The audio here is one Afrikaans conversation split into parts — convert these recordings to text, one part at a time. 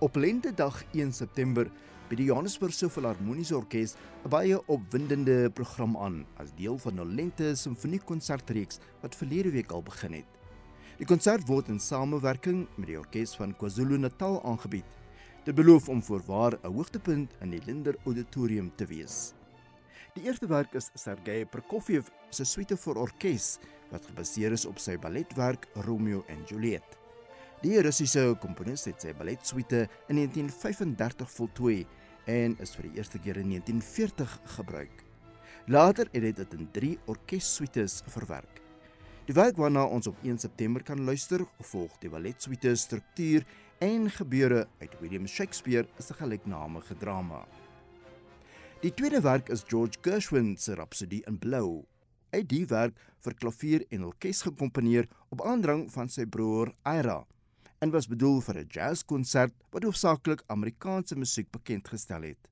Op Lentedag 1 September by die Johannesburgse Filharmoniese Orkees 'n baie opwindende program aan as deel van 'n lente simfoniekonsertreeks wat verlede week al begin het. Die konsert word in samewerking met die Orkees van KwaZulu-Natal aangebied. Dit beloof om voorwaar 'n hoogtepunt in die Linder Auditorium te wees. Die eerste werk is Sergei Prokofiev se suite vir orkes wat gebaseer is op sy balletwerk Romeo en Juliet. Die Russiese komponis het sy balletsuite in 1935 voltooi en is vir die eerste keer in 1940 gebruik. Later het dit in 3 orkessuites verwerk. Die werk waarna ons op 1 September kan luister, volg die balletsuite struktuur en gebeure uit William Shakespeare se gelyknamige drama. Die tweede werk is George Gershwin se Rhapsody in Blou. Hy het die werk vir klavier en orkes gekomponeer op aandrang van sy broer Ira en was bedoel vir 'n jazzkonsert wat hoofsaaklik Amerikaanse musiek bekend gestel het.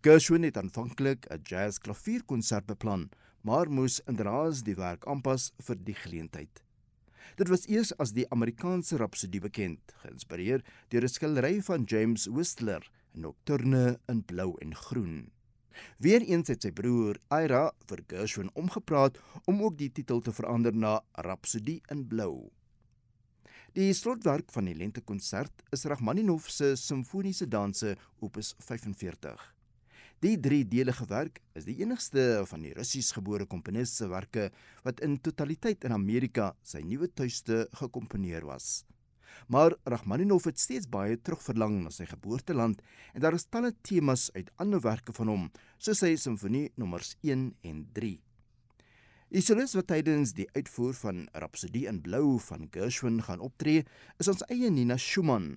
Gershwin het aanvanklik 'n jazzklavierkonsert beplan, maar moes inderdaad die werk aanpas vir die geleentheid. Dit was eers as die Amerikaanse Rhapsody bekend, geïnspireer deur 'n skildery van James Whistler, 'n nocturne in blou en groen. Weereens het sy broer Ira vir Gershwin omgepraat om ook die titel te verander na Rhapsody in blou. Die slotwerk van die lentekonsert is Rachmaninov se simfoniese danse opus 45. Die driedelige werk is die enigste van die Russies-gebore komponis se werke wat in totaliteit in Amerika sy nuwe tuiste gekomponeer was. Maar Rachmaninov het steeds baie terugverlang na sy geboorteland en daar is talle temas uit ander werke van hom, soos sy simfonie nommers 1 en 3. Isolis wat tydens die uitvoer van Rhapsody in Blou van Gershwin gaan optree, is ons eie Nina Schumann.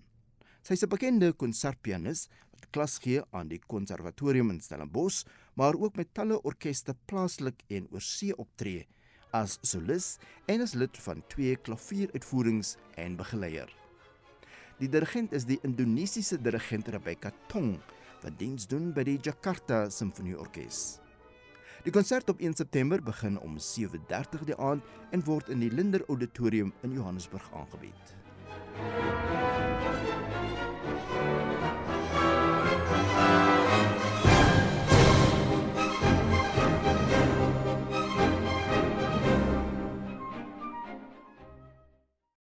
Sy is 'n bekende konsertpianis wat klas gee aan die konservatorium in Stellenbosch, maar ook met talle orkeste plaaslik en oorsee optree as solis en as lid van twee klavieruitvoerings en begeleier. Die dirigent is die Indonesiese dirigent Rebecca Tong wat diens doen by die Jakarta Simfonieorkes. Die konsert op 1 September begin om 7:30 die aand en word in die Linder Auditorium in Johannesburg aangebied. You.